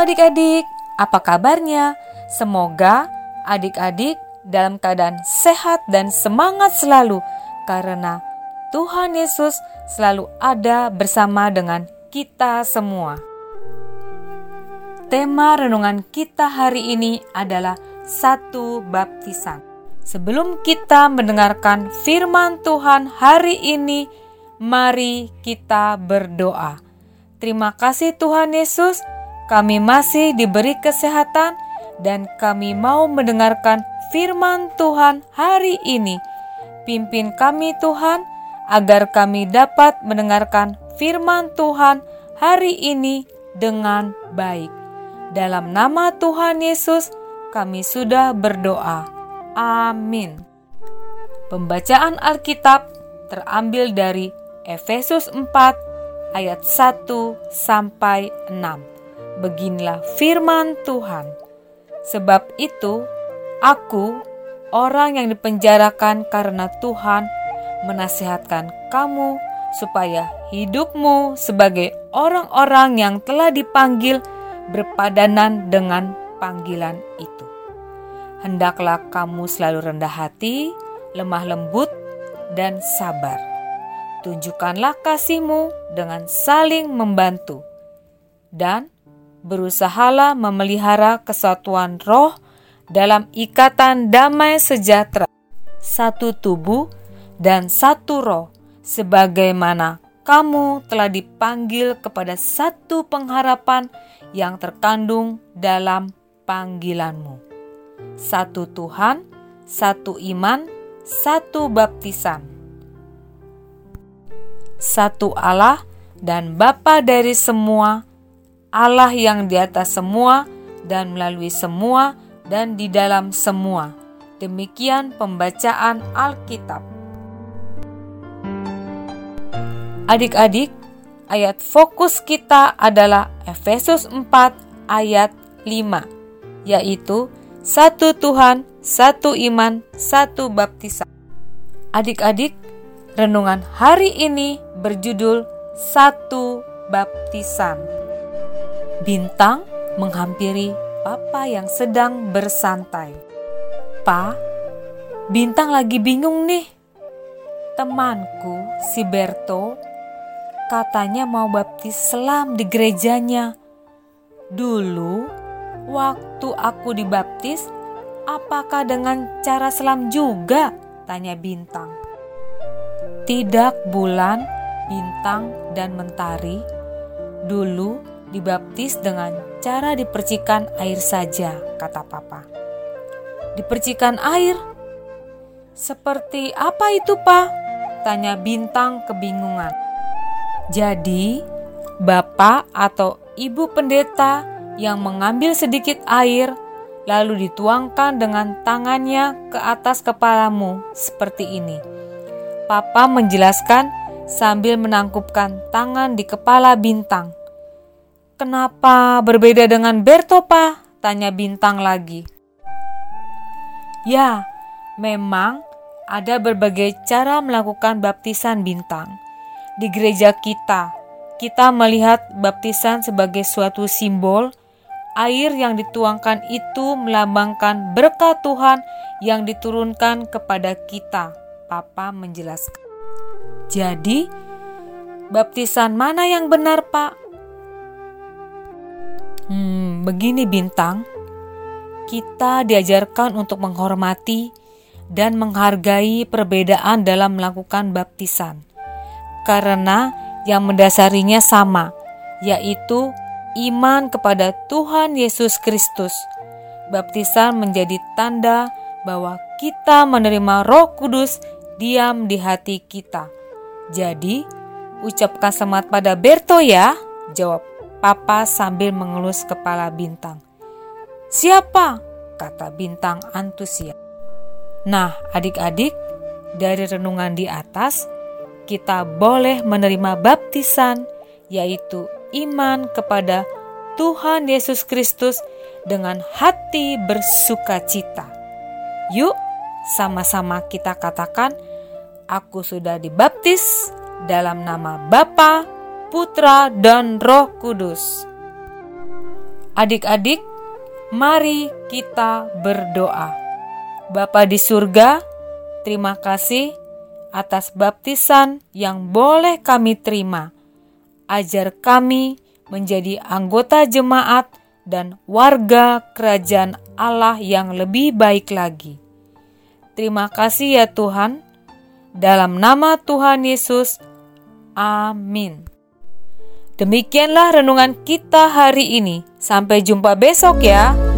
Adik-adik, apa kabarnya? Semoga adik-adik dalam keadaan sehat dan semangat selalu karena Tuhan Yesus selalu ada bersama dengan kita semua. Tema renungan kita hari ini adalah satu baptisan. Sebelum kita mendengarkan firman Tuhan hari ini, mari kita berdoa. Terima kasih Tuhan Yesus, kami masih diberi kesehatan dan kami mau mendengarkan firman Tuhan hari ini. Pimpin kami Tuhan, agar kami dapat mendengarkan firman Tuhan hari ini dengan baik. Dalam nama Tuhan Yesus, kami sudah berdoa. Amin. Pembacaan Alkitab terambil dari Efesus 4 ayat 1 sampai 6. Beginilah firman Tuhan. Sebab itu, aku, orang yang dipenjarakan karena Tuhan, menasihatkan kamu supaya hidupmu sebagai orang-orang yang telah dipanggil berpadanan dengan panggilan itu. Hendaklah kamu selalu rendah hati, lemah lembut, dan sabar. Tunjukkanlah kasihmu dengan saling membantu, dan berusahalah memelihara kesatuan roh dalam ikatan damai sejahtera, satu tubuh dan satu roh, sebagaimana kamu telah dipanggil kepada satu pengharapan yang terkandung dalam panggilanmu. Satu Tuhan, satu iman, satu baptisan. Satu Allah dan Bapa dari semua, Allah yang di atas semua dan melalui semua dan di dalam semua. Demikian pembacaan Alkitab. Adik-adik, ayat fokus kita adalah Efesus 4 ayat 5, yaitu satu Tuhan, satu iman, satu baptisan. Adik-adik, renungan hari ini berjudul Satu Baptisan. Bintang menghampiri Papa yang sedang bersantai. Pa, Bintang lagi bingung nih. Temanku, si Berto, katanya mau baptis selam di gerejanya. Dulu, waktu aku dibaptis, apakah dengan cara selam juga? Tanya Bintang. Tidak bulan, bintang, dan mentari. Dulu dibaptis dengan cara dipercikan air saja, kata Papa. Dipercikan air? Seperti apa itu, Pak? Tanya Bintang kebingungan. Jadi, bapak atau ibu pendeta yang mengambil sedikit air lalu dituangkan dengan tangannya ke atas kepalamu seperti ini. Papa menjelaskan sambil menangkupkan tangan di kepala Bintang. Kenapa berbeda dengan Berto, Pak? Tanya Bintang lagi. Ya, memang ada berbagai cara melakukan baptisan Bintang di gereja kita, kita melihat baptisan sebagai suatu simbol air yang dituangkan itu melambangkan berkat Tuhan yang diturunkan kepada kita. Papa menjelaskan. Jadi, baptisan mana yang benar, Pak? Hmm, begini bintang. Kita diajarkan untuk menghormati dan menghargai perbedaan dalam melakukan baptisan karena yang mendasarinya sama, yaitu iman kepada Tuhan Yesus Kristus. Baptisan menjadi tanda bahwa kita menerima Roh Kudus diam di hati kita. Jadi, ucapkan semangat pada Berto ya, jawab Papa sambil mengelus kepala Bintang. Siapa? kata Bintang antusias. Nah, adik-adik, dari renungan di atas, kita boleh menerima baptisan, yaitu iman kepada Tuhan Yesus Kristus dengan hati bersuka cita. Yuk, sama-sama kita katakan, "Aku sudah dibaptis dalam nama Bapa, Putra, dan Roh Kudus." Adik-adik, mari kita berdoa. Bapa di surga, terima kasih atas baptisan yang boleh kami terima. Ajar kami menjadi anggota jemaat dan warga kerajaan Allah yang lebih baik lagi. Terima kasih ya Tuhan. Dalam nama Tuhan Yesus, amin. Demikianlah renungan kita hari ini. Sampai jumpa besok ya.